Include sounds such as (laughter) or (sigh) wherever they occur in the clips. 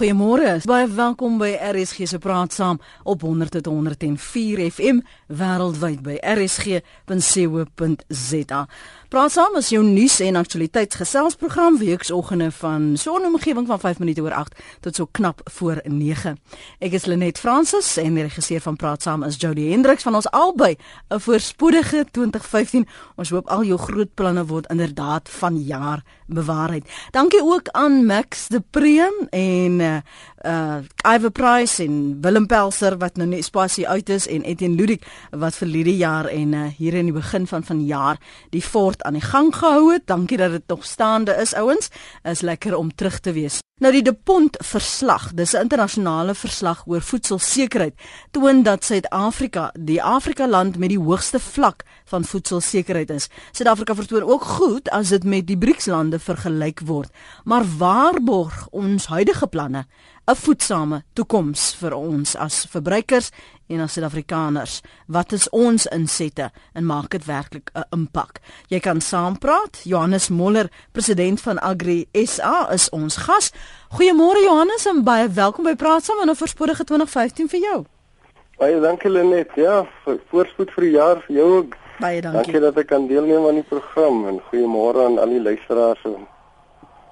Goeiemôre. Baie welkom by RSG se Praat Saam op 100.104 FM wêreldwyd by rsg.co.za. Praat Saam is jou nuus en aktualiteitsgeselsprogram weeksoggende van so 'n omgewing van 5 minute oor 8 tot so knap voor 9. Ek is Lenet Fransis en die regisseur van Praat Saam is Jody Hendriks van ons albei 'n voorspoedige 2015. Ons hoop al jou groot planne word inderdaad van jaar bewaarheid. Dankie ook aan Max de Preem en uh uh Iver Price en Willem Pelser wat nou net spasie uit is en Etienne Ludik wat vir hierdie jaar en uh hier in die begin van vanjaar die fort aan die gang gehou het. Dankie dat dit nog staande is ouens. Is lekker om terug te wees. Nou die De Pont verslag, dis 'n internasionale verslag oor voedselsekerheid, toon dat Suid-Afrika die Afrika land met die hoogste vlak van voedselsekerheid is. Suid-Afrika vertoon ook goed as dit met die BRICS-lande vergelyk word. Maar waarborg ons huidige planne 'n voedsame toekoms vir ons as verbruikers en as Suid-Afrikaners. Wat is ons insette en maak dit werklik 'n impak? Jy kan saampraat. Johannes Moller, president van Agri SA is ons gas. Goeiemôre Johannes en baie welkom by Praat saam en 'n voorspoedige 2015 vir jou. Baie dankie Lenet. Ja, voorspoed vir die jaar vir jou ook. Baie dankie. Dankie dat ek kan deelneem aan die program en goeiemôre aan al die luisteraars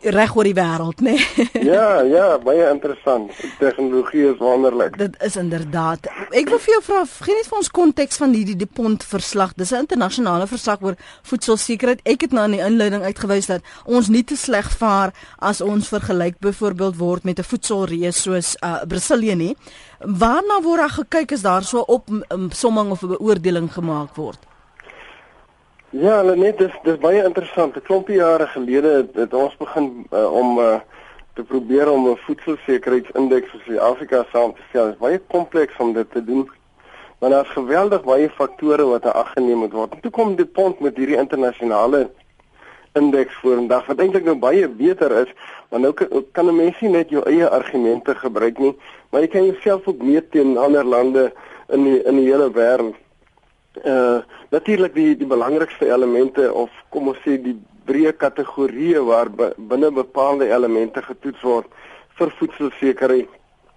reg oor die wêreld, né? Nee? (laughs) ja, ja, baie interessant. Tegnologie is wonderlik. Dit is inderdaad. Ek wil vir jou vra, gee net vir ons konteks van hierdie Depont verslag. Dis 'n internasionale verslag oor voedselsekerheid. Ek het nou in die inleiding uitgewys dat ons nie te sleg vaar as ons vergelyk byvoorbeeld word met 'n voedselreus soos uh, Brasilië nie. Waarna word daar gekyk as daar so op um, somming of 'n beoordeling gemaak word? Ja, net dis dis baie interessant. 'n Klompie jare gelede het, het ons begin uh, om uh, te probeer om 'n voedselsekerheidsindeks vir Suid-Afrika saam te stel. Dit is baie kompleks om dit te doen. Want daar's geweldig baie faktore wat aangeneem moet word. En toe kom dit punt met hierdie internasionale indeks vorendag wat eintlik nou baie beter is, want nou kan, kan 'n mens nie net jou eie argumente gebruik nie, maar jy kan jouself ook meet teen ander lande in die in die hele wêreld uh natuurlik die die belangrikste elemente of kom ons sê die breë kategorieë waar binne bepaalde elemente getoets word vir voedselsekerheid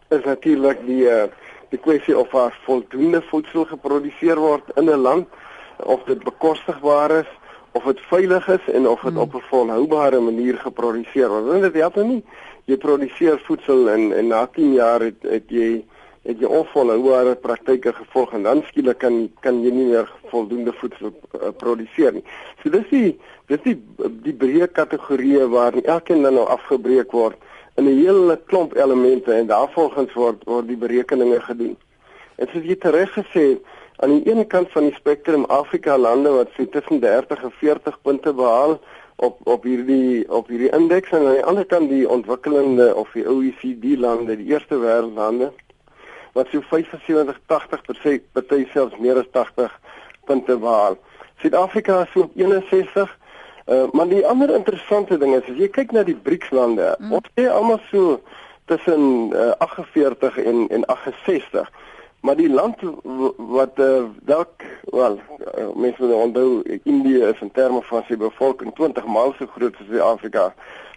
is natuurlik die uh die kwessie of daar voldoende voedsel geproduseer word in 'n land of dit bekostigbaar is of dit veilig is en of dit hmm. op 'n volhoubare manier geproduseer word. Want dit help nie jy produseer voedsel en en na 10 jaar het het jy het jy onvolhoubare praktyke gevolg en dan skielik kan kan jy nie meer voldoende voedsel uh, produseer nie. So dis die dis die die breë kategorieë waar elkeen dan nou afgebreek word in 'n hele klomp elemente en daarvolgens word word die berekeninge gedoen. En soos jy tereg gesê het, aan die een kant van die spektrum Afrika lande wat sê tussen 30 en 40 punte behaal op op hierdie op hierdie indeks en aan die ander kant die ontwikkelende of die OECD lande, die eerste wêreldlande wat so 75 80% party selfs meer as 80 punte behaal. Suid-Afrika is so op 61. Uh, maar die ander interessante ding is as jy kyk na die BRICS lande, mm. ons sê almal so tussen uh, 48 en en 68. Maar die land wat uh, dalk wel uh, mense moet onthou Indië is in terme van sy bevolking 20 maal so groot as Suid-Afrika.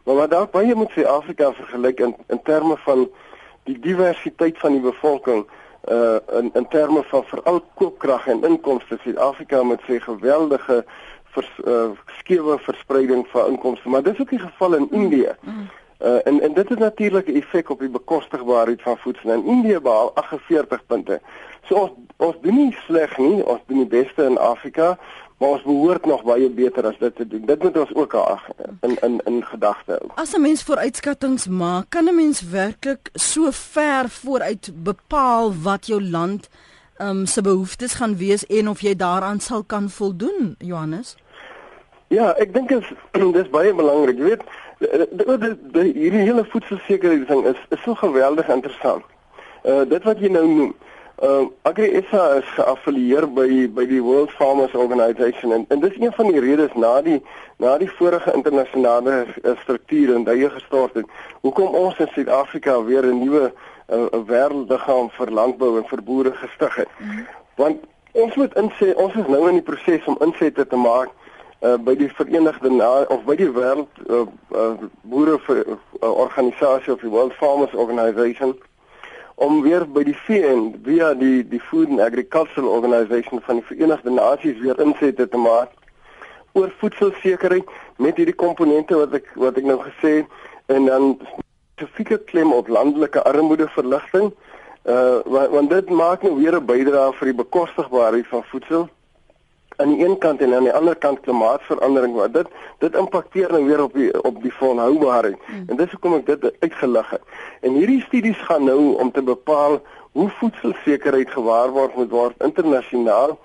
Maar wat dalk baie moet Suid-Afrika vergelyk in in terme van die diversiteit van die bevolking uh in in terme van veral koopkrag en inkomste Suid-Afrika met sy geweldige vers, uh skewe verspreiding van inkomste maar dis ook die geval in Indië. Uh en en dit het natuurlik 'n effek op die bekostigbaarheid van voedsel. In Indië behaal 48 punte. So ons ons doen nie sleg nie, ons doen die beste in Afrika, maar ons behoort nog baie beter as dit te doen. Dit moet ons ook in in in gedagte hou. As 'n mens vooruitskattinge maak, kan 'n mens werklik so ver vooruit bepaal wat jou land um, se behoeftes gaan wees en of jy daaraan sal kan voldoen, Johannes? Ja, ek dink dit is (clears throat) dis baie belangrik. Jy weet, hierdie hele voedselsekerheid ding is is so geweldig interessant. Uh dit wat jy nou noem, Uh AgriSA is geaffilieer by by die World Farmers Organization en en dis een van die redes na die na die vorige internasionale strukture en daai gestort het. Hoekom ons in Suid-Afrika weer 'n nuwe uh, wêreldliggaam vir landbou en vir boere gestig het. -hmm. Want ons moet insê ons is nou in die proses om insette te maak uh, by die Verenigde Na of by die wêreld uh, uh, boere vir uh, organisasie of die World Farmers Organization om weer by die VN via die die Food and Agricultural Organization van die Verenigde Nasies weer insette te maak oor voedselsekerheid met hierdie komponente wat ek wat ek nou gesê en dan spesifieke klem op landelike armoedeverligting uh want, want dit maak nou weer 'n bydrae vir die bekostigbaarheid van voedsel aan die een kant en aan die ander kant klimaatsverandering wat dit dit impakteer nou weer op die op die volhoubaarheid. Hmm. En dis hoekom ek dit uitgelig het. En hierdie studies gaan nou om te bepaal hoe voedselsekerheid gewaarborg moet word internasionaal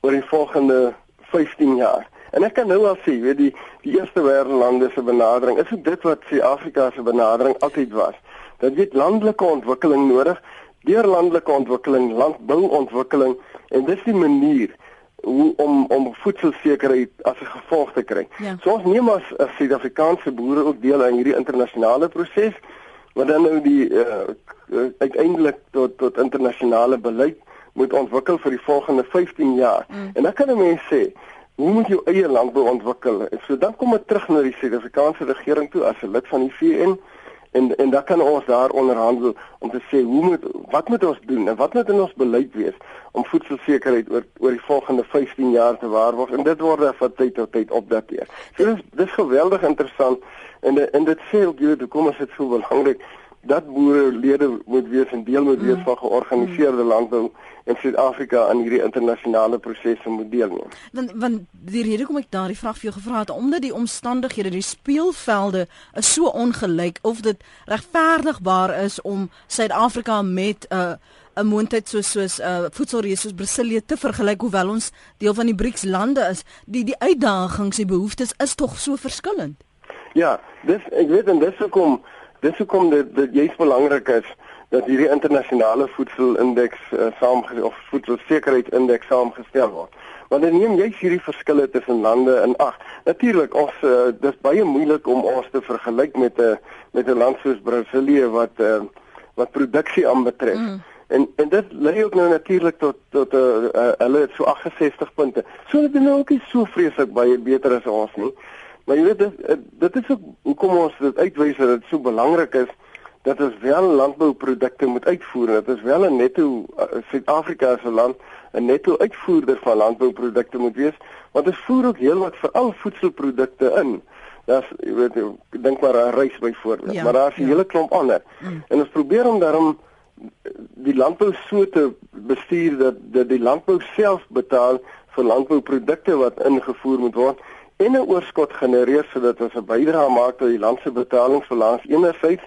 oor die volgende 15 jaar. En ek kan nou al sê, weet die die eerste wêreldlande se benadering is dit wat Suid-Afrika se benadering altyd was. Dat jy landelike ontwikkeling nodig, deur landelike ontwikkeling, landbouontwikkeling en dis die manier hoe om om voedselsekerheid as 'n gevolg te kry. Ja. So ons neem as as Suid-Afrikaanse boere ook deel aan hierdie internasionale proses wat dan nou die uh, uiteindelik tot tot internasionale beleid moet ontwikkel vir die volgende 15 jaar. Mm. En dan kan 'n mens sê, hoe moet jou eie landbou ontwikkel? So dan kom dit terug na die Suid-Afrikaanse regering toe as 'n lid van die VN en en dan kan ons daar onderhandel om te sê hoe moet wat moet ons doen en wat moet in ons beleid wees om voedselsekerheid oor oor die volgende 15 jaar te waarborg en dit word van tyd tot tyd opdateer. So dis dis geweldig interessant en en dit sê ook jy kom as dit so belangrik dat boere lede moet wees en deel moet wees mm. van georganiseerde landbou in Suid-Afrika aan hierdie internasionale prosesse moet deelneem. Want want die rede kom ek daardie vraag vir jou gevra het omdat die omstandighede, die speelvelde is so ongelyk of dit regverdigbaar is om Suid-Afrika met 'n uh, 'n moondheid soos soos 'n uh, voedselreis soos Brasilië te vergelyk hoewel ons deel van die BRICS lande is, die die uitdagings en behoeftes is tog so verskillend. Ja, dis ek weet en dis hoekom dis hoekom dit dit juist belangrik is dat hierdie internasionale voedselindeks uh, saamge of voedselsekerheidsindeks saamgestel word. Want dan neem jy hierdie verskille tussen lande in ag. Natuurlik ons uh, dis baie moeilik om ons te vergelyk met 'n uh, met 'n land soos Brasilië wat uh, wat produksie aanbetref. Mm. En en dit lei ook nou natuurlik tot tot 'n uh, uh, hulle het so 68 punte. So dit is nou ook nie so vreeslik baie beter as ons nie. Maar jy weet dit dit is ook hoekom ons dit uitwys dat dit so belangrik is dat ons wel landbouprodukte moet uitvoer. Dit is wel 'n netto uh, Suid-Afrika se land 'n netto uitvoerder van landbouprodukte moet wees, want ons voer ook heelwat veral voedselprodukte in. Daar's jy weet ek dink maar aan rys byvoorbeeld, ja, maar daar's 'n ja. hele klomp ander. Mm. En ons probeer om daarom die landbou so te bestuur dat dat die landbou self betaal vir landbouprodukte wat ingevoer moet word en 'n oorskot genereer sodat ons 'n bydrae maak tot die land se betalingsbalans enerzijds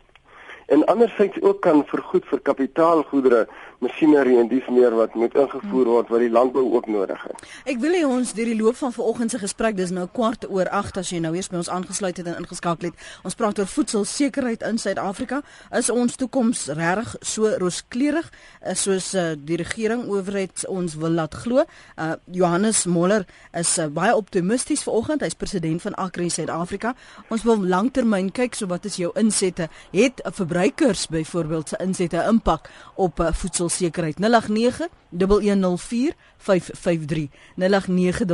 en anderzijds ook kan vergoed vir kapitaalgoedere, masjinerie en dies meer wat moet ingevoer word wat die landbou ook nodig het. Ek wil hê ons deur die loop van vanoggend se gesprek, dis nou kwart oor 8 as jy nou eers by ons aangesluit het en ingeskakel het. Ons praat oor voedselsekerheid in Suid-Afrika. Is ons toekoms regtig so rooskleurig eh, soos uh, die regering owerheid ons wil laat glo? Uh, Johannes Moller is uh, baie optimisties vanoggend. Hy's president van Agri Suid-Afrika. Ons wil langtermyn kyk so wat is jou insette? Het 'n verbruikers byvoorbeeld se insette impak op uh, voedselsekerheid 089 1104 553 089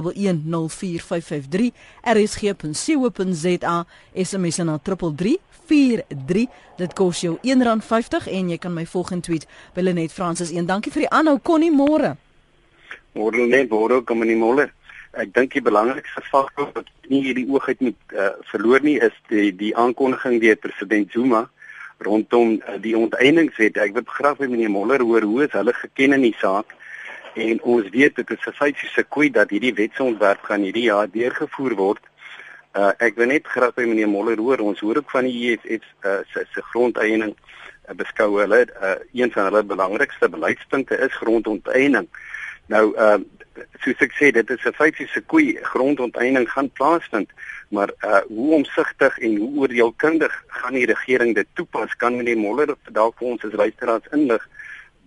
rsg.co.za SMS na 3343 dit kos jou R1.50 en jy kan my volg en tweet by Lenet Francis 1 dankie vir die aanhou Connie môre. Môre net môre kom in die môre ek dink die belangrikste faktor wat nie hierdie oogheid moet uh, verloor nie is die die aankondiging deur president Zuma rondom uh, die onteieningswet. Ek wil graag by meneer Moller hoor hoe is hulle geken in die saak en ons weet dit is 'n feitiese kwet dat hierdie wetsontwerp gaan hierdie jaar deurgevoer word. Uh, ek wil net graag by meneer Moller hoor. Ons hoor ook van die EFF uh, se se grondeiening uh, beskou hulle uh, een van hulle belangrikste beleidspunte is grondonteiening. Nou uh soos ek sê dit is 'n feitiese koei grondonteiening gaan plaasvind maar uh hoe omsigtig en hoe oordeelkundig gaan die regering dit toepas? Kan meneer Moller dalk vir ons as luisteraars inlig?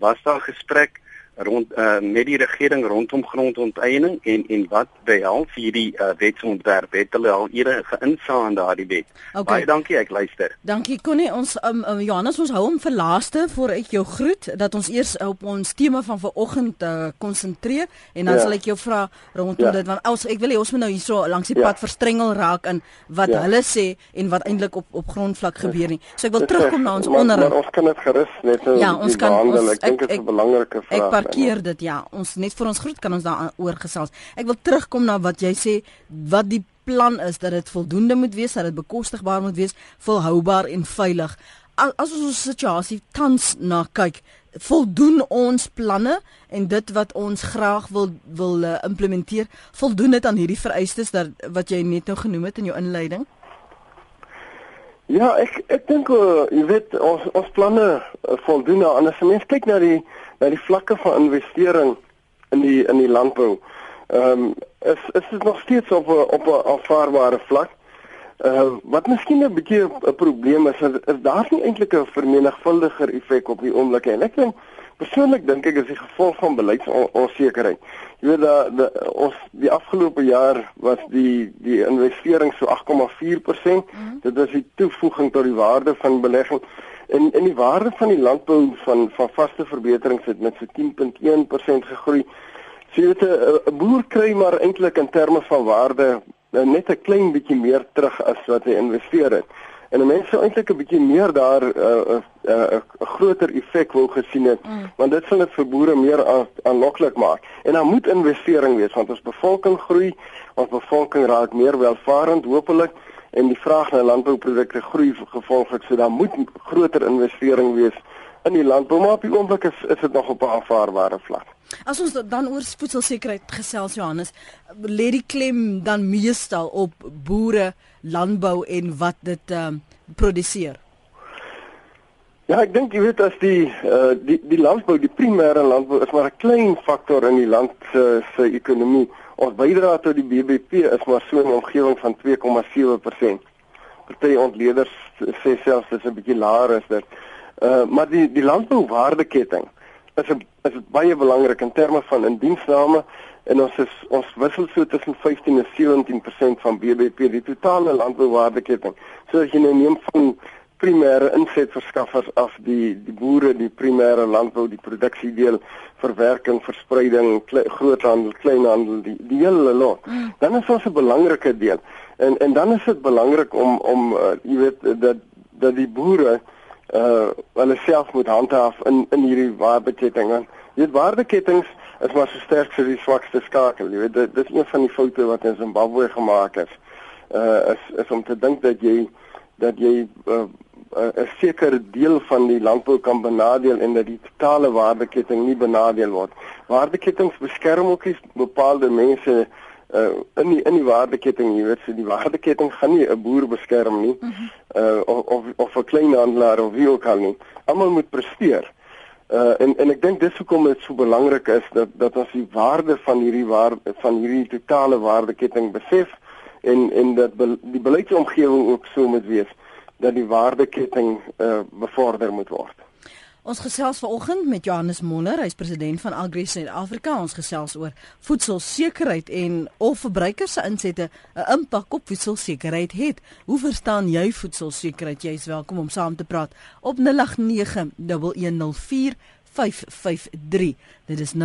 Was daar gesprek rond uh, met die regering rondom grondonteiening en en wat behels hierdie uh, wetsontwerp het hulle al eerder geïnsaag in daardie wet. Okay. Baie dankie, ek luister. Dankie Connie, ons um, um, Johannes ons hou hom vir laaste voor ek jou groet dat ons eers op ons tema van vanoggend uh, konsentreer en dan ja. sal ek jou vra rondom ja. dit want ons ek wil hê ons moet nou hierso langs die ja. pad verstrengel raak in wat ja. hulle sê en wat eintlik op op grondvlak gebeur nie. So ek wil terugkom na ons onder. Ons kan dit gerus net nou ja, ons kan, ons, ek dink dit is 'n belangrike vraag. Ek parkeer dit ja. Ons net vir ons groet kan ons daaroor gesels. Ek wil terugkom na wat jy sê wat die plan is dat dit voldoende moet wees, dat dit bekostigbaar moet wees, volhoubaar en veilig. As ons ons situasie tans na kyk, voldoen ons planne en dit wat ons graag wil wil uh, implementeer, voldoen dit aan hierdie vereistes dat wat jy net nou genoem het in jou inleiding? Ja, ek ek dink uh, jy weet ons ons planne uh, voldoen aan as mens kyk na die na die vlakke van investering in die in die landbou. Ehm um, is is dit nog steeds op op 'n aanvaarbare vlak. Uh wat miskien 'n bietjie 'n probleem is, is, is daar nie eintlik 'n vermenigvuldiger effek op die oomblik en ek dink persoonlik dink ek is die gevolg van beleidsonsekerheid. Jy weet dat die, ons die afgelope jaar was die die investering so 8,4%. Mm -hmm. Dit is die toevoeging tot die waarde van belegging En in die waarde van die landbou van van vaste verbeterings het met so 10.1% gegroei. So jy weet 'n boer kry maar eintlik in terme van waarde nou net 'n klein bietjie meer terug as wat hy investeer het. En mense sou eintlik 'n bietjie meer daar 'n uh, uh, uh, uh, groter effek wou gesien het, mm. want dit sal dit vir boere meer aanloklik maak. En dan moet investering wees want ons bevolking groei, ons bevolking raak meer welvarend hopelik en die vraag na landbouprodukte groei gevolglik so dan moet groter investering wees in die landbou maar op die oomblik is is dit nog op 'n aanvaarbare vlak. As ons dan oor voedselsekerheid gesels Johannes, lê die klem dan meestal op boere, landbou en wat dit ehm um, produseer. Ja, ek dink jy weet as die uh, die die landbou, die primêre landbou is maar 'n klein faktor in die land se se ekonomie. Ons bydrae tot die BBP is maar so 'n omgewing van 2,7%. Party ontleeders sê selfs dis 'n bietjie laer as dit. Uh maar die die landbouwaardeketting is 'n is baie belangrik in terme van indiensname en ons is ons wissel so tussen 15 en 17% van BBP die totale landbouwaardeketting. So as jy nou neem van primêre insetverskaffers af die die boere die primêre landbou die produksiedeel verwerking verspreiding kle, groothandel kleinhandel die die hele lot. Mm. dan is ons 'n belangrike deel. En en dan is dit belangrik om om uh, jy weet dat dat die boere uh hulle self moet handhaaf in in hierdie waardeketting. Want jy weet waardeketings is maar so sterk vir die swakste skakel jy weet. Dit, dit is een van die foute wat in Zimbabwe gemaak is. Uh is is om te dink dat jy dat jy uh, 'n sekere deel van die landbou kan benadeel en dat die totale waardeketting nie benadeel word. Waardeketting beskerm ook nie bepaalde mense uh, in die in die waardeketting, jy weet, so die waardeketting gaan nie 'n boer beskerm nie. Uh of of, of 'n kleinhandelaar of wie ook al nie. Almal moet presteer. Uh en en ek dink dis hoekom dit so belangrik is dat dat ons die waarde van hierdie waarde van hierdie totale waardeketting besef en en dat be, die beleidsomgewing ook so moet wees dat die waardeketting uh, bevorder moet word. Ons gesels vanoggend met Johannes Monner, hy's president van Agri Suid-Afrika. Ons gesels oor voedselsekerheid en of verbruikers se insette 'n impak op voedselsekerheid het. Hoe verstaan jy voedselsekerheid? Jy is welkom om saam te praat op 0891104553. Dit is 0891104553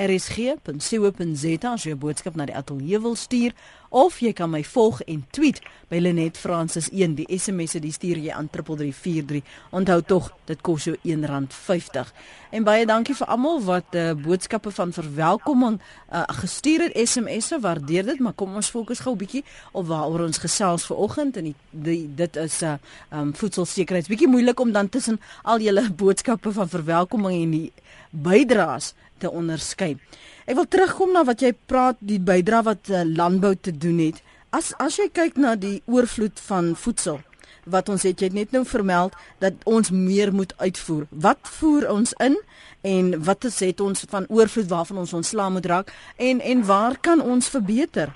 rsg.co.za as jy 'n boodskap na die ateljee wil stuur of jy kan my volg en tweet by Lenet Francis 1 die SMS'e die stuur jy aan 3343 onthou tog dit kos jou R1.50 en baie dankie vir almal wat uh, boodskappe van verwelkoming uh, gestuur het. SMS'e waardeer dit maar kom ons fokus gou 'n bietjie op waaroor ons gesels vanoggend en die, die dit is 'n uh, um, voedselsekerheid. Bietjie moeilik om dan tussen al julle boodskappe van verwelkoming en die bydraes te onderskei. Ek wil terugkom na wat jy praat die bydra wat uh, landbou te doen het. As as jy kyk na die oorvloed van voedsel wat ons het, jy het net nou vermeld dat ons meer moet uitvoer. Wat voer ons in en wat is het ons van oorvloed waarvan ons ontslaa moet raak en en waar kan ons verbeter?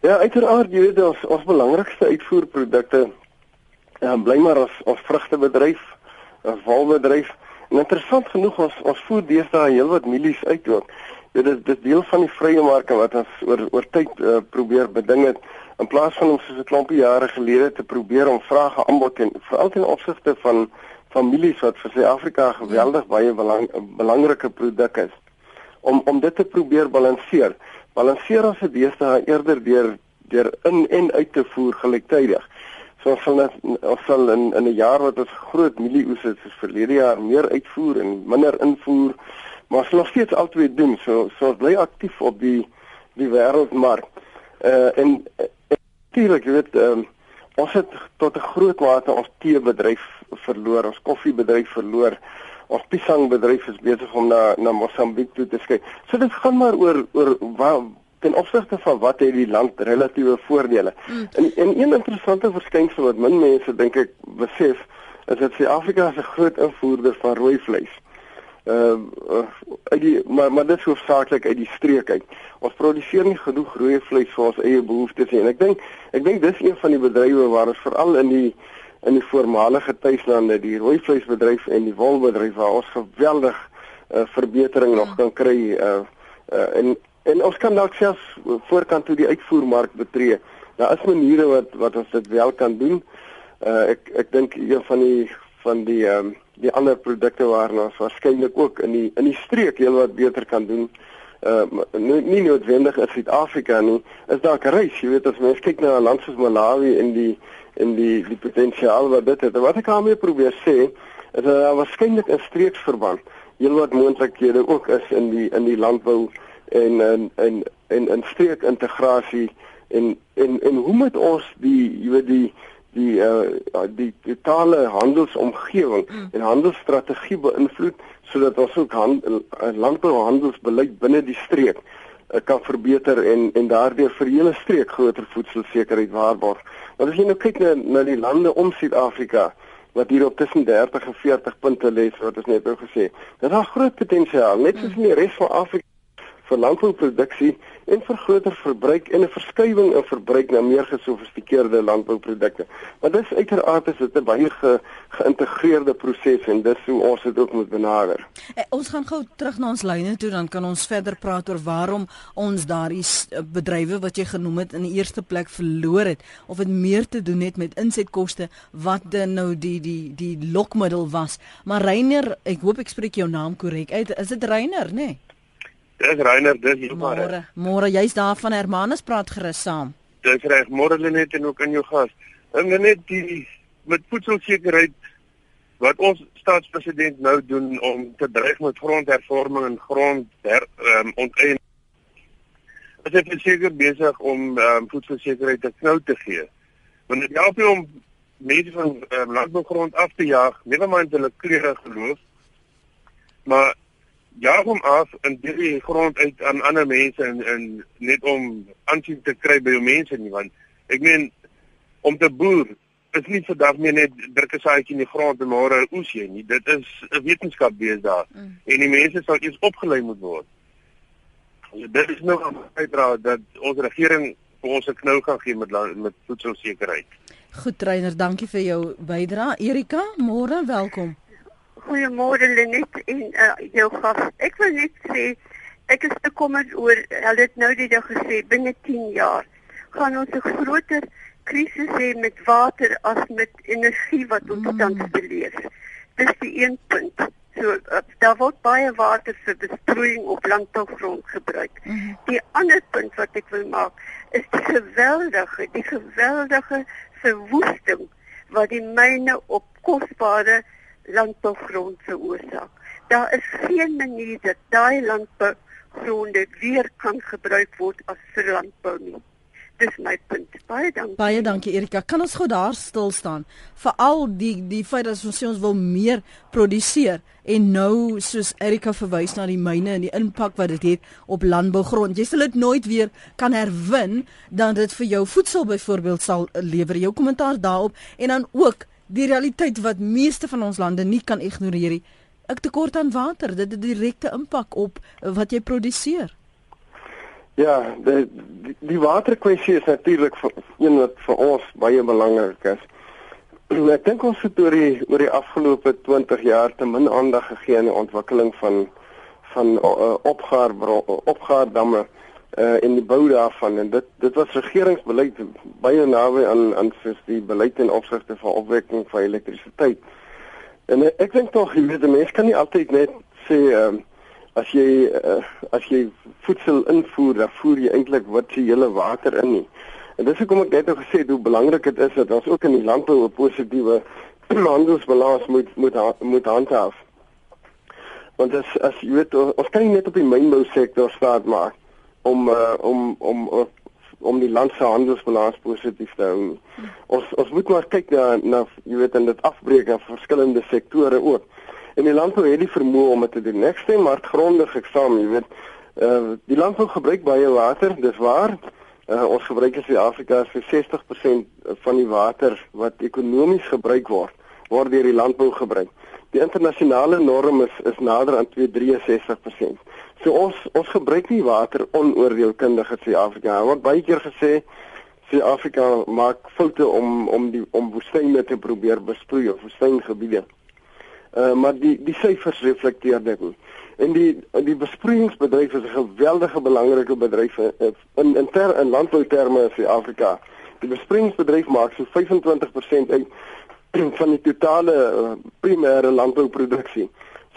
Ja, uiteraard jy weet ons ons belangrikste uitvoerprodukte uh, bly maar ons ons vrugtebedryf 'n walbedryf. En interessant genoeg ons ons voer deesdae heelwat mielies uit ook. Dit is dit deel van die vrye mark wat ons oor oor tyd uh, probeer beding het in plaas van om soos 'n klompie jare gelede te probeer om vrae aanbod en veral ten opsigte van families wat vir Suid-Afrika geweldig baie belang, belangrike produk is om om dit te probeer balanseer. Balanseer ons se deesdae eerder deur deur in en uit te voer gelyktydig. So ons sal ons sal in in 'n jaar wat ons groot mielieoes het soos verlede jaar meer uitvoer en minder invoer, maar ons nog steeds altyd doen. So so bly aktief op die die wêreldmark. Uh en natuurlik, jy weet, um, ons het tot 'n groot mate ons teebedryf verloor, ons koffiebedryf verloor. Ons pisangbedryf is besig om na na Mosambiek toe te skuif. So dit gaan maar oor oor waar ten opsigte van wat het die land relatiewe voordele. Mm. En en een interessante verskynsel wat min mense dink ek besef, is dat Suid-Afrika 'n groot invoerder van rooi vleis. Ehm uh, uit die maar maar dit is hoofsaaklik uit die streek uit. Ons produseer nie genoeg rooi vleis vir ons eie behoeftes nie. En ek dink ek dink dis een van die bedrywe waar ons veral in die in die voormalige tuislande, die rooi vleisbedryf en die wolbedryf waar ons geweldig uh, verbetering ja. nog kan kry uh, uh, en En ons kan dalk selfs voorkant toe die uitvoermark betree. Daar is maniere wat wat ons dit wel kan doen. Uh ek ek dink een van die van die ehm um, die ander produkte waarna ons waarskynlik ook in die in die streek heelwat beter kan doen. Uh nie, nie noodwendig in Suid-Afrika nie. Is dalk reis, jy weet as mens kyk na 'n land soos Malawi en die en die die potensiaal wat dit het. Wat ek daarmee probeer sê, is dat daar waarskynlik 'n streeksverband heelwat moontlikhede ook is in die in die landbou en en en en in streek integrasie en en en hoe moet ons die jy weet die die uh die totale handelsomgewing mm. en handelsstrategie beïnvloed sodat ons ook hand, uh, landbouhandelsbeleid binne die streek uh, kan verbeter en en daardeur vir hele streek groter voedselsekerheid waarborg. Want as jy nou kyk na na die lande om Suid-Afrika wat hier op tussen 30 en 40 punte lê wat ons net nou gesê. Dit het groot potensiaal net soos in die res van Afrika vir landbouproduksie en vir groter verbruik en 'n verskywing in verbruik na meer gesofistikeerde landbouprodukte. Maar dis uiteraard is dit 'n baie ge, geïntegreerde proses en dis hoe ons dit ook moet benader. Eh, ons gaan gou terug na ons lyne toe dan kan ons verder praat oor waarom ons daardie eh, bedrywe wat jy genoem het in die eerste plek verloor het of dit meer te doen het met insetkoste wat dan nou die die die lokmiddel was. Maar Reiner, ek hoop ek spreek jou naam korrek uit. Is dit Reiner, nê? Nee? Dis Reiner, dis maar. Môre, môre jy's daar van Hermanus praat gerus saam. Dis reg, môre Lenet en ook aan jou gas. En net die met voedselsekerheid wat ons staatspresident nou doen om te dreig met grondhervorming en grond her, um, onteien. Ons het seker besig om um, voedselsekerheid 'n knou te gee. Want dit help nie om mense van um, landbougrond af te jaag, nie maar net hulle kleure geloof, maar jaag hom af en deel die grond uit aan ander mense en, en net om aansien te kry by jou mense nie want ek meen om te boer is nie vandag meer net druk 'n saadjie in die grond en môre oes jy nie dit is 'n wetenskap wees daar mm. en die mense sal eers opgelei moet word dit is nou uitdra dat ons regering vir ons 'n knou gaan gee met met voedselsekerheid Goed trainer, dankie vir jou bydrae. Erika, môre, welkom. Goeiemôre Lenet en uh, jou gas. Ek wil net sê ek is bekommerd oor hulle het nou dit gesê binne 10 jaar gaan ons 'n groter krisis hê met water as met energie wat ons mm. tans beleef. Dis die een punt. So uh, daar word baie water vir besproeiing op landbougrond gebruik. Mm. Die ander punt wat ek wil maak is die geweldige, die geweldige verwoesting wat die myne op kosbare landbougrond veroorsaak. Daar is geen manier dat daai landbougronde weer kan gebruik word as vir landbou nie. Dis my punt. Baie dankie. Baie dankie Erika. Kan ons gou daar stil staan? Veral die die feit dat ons sê ons wil meer produseer en nou soos Erika verwys na die myne en die impak wat dit het op landbougrond. Jy sal dit nooit weer kan herwin dan dit vir jou voedsel byvoorbeeld sal lewer. Jou kommentaar daarop en dan ook die realiteit wat meeste van ons lande nie kan ignoreer nie. Ek tekort aan water, dit het 'n direkte impak op wat jy produseer. Ja, die die, die waterkwessie is natuurlik een wat vir ons baie belangrik is. (clears throat) ek dink ons het oor die oor die afgelope 20 jaar te min aandag gegee aan die ontwikkeling van van uh, opgaar opgaardamme uh, en die bou daarvan en dit dit was regeringsbeleid baie naby aan aan soos die beleid en opsigte van opwekking van elektrisiteit. En uh, ek dink tog jy weet mense kan nie altyd net sê uh, as jy uh, as jy voedsel invoer, dan voer jy eintlik wat se hele water in nie. En dis hoekom ek net nou gesê hoe belangrik dit is dat ons ook in die landbou 'n positiewe (clears throat) handelsbalans moet moet moet handhaaf. Want as as jy weet ons kan nie net op die mynbou sektor staat maak om uh, om om uh, om die land se handelsbalans positief te hou. Ons ons moet maar kyk na na jy weet en dit afbreek na verskillende sektore ook. En die landbou het die vermoë om dit te doen. Ek stem maar grondig ek saam, jy weet. Uh die landbou gebruik baie water, dis waar. Uh ons gebruik in Suid-Afrika vir 60% van die water wat ekonomies gebruik word, word deur die landbou gebruik. Die internasionale norm is is nader aan 263%. So ons ons gebruik nie water onoordeelkundig in Suid-Afrika. Word baie keer gesê Suid-Afrika maak foute om om die om woestyne te probeer besproei of woestyngebiede. Uh maar die die syfers reflekteer dit. En die die besproeiingsbedryf is 'n geweldige belangrike bedryf in in ter in landbouterme in Suid-Afrika. Die besproeiingsbedryf maak so 25% uit (clears throat) van die totale uh, primêre landbouproduksie.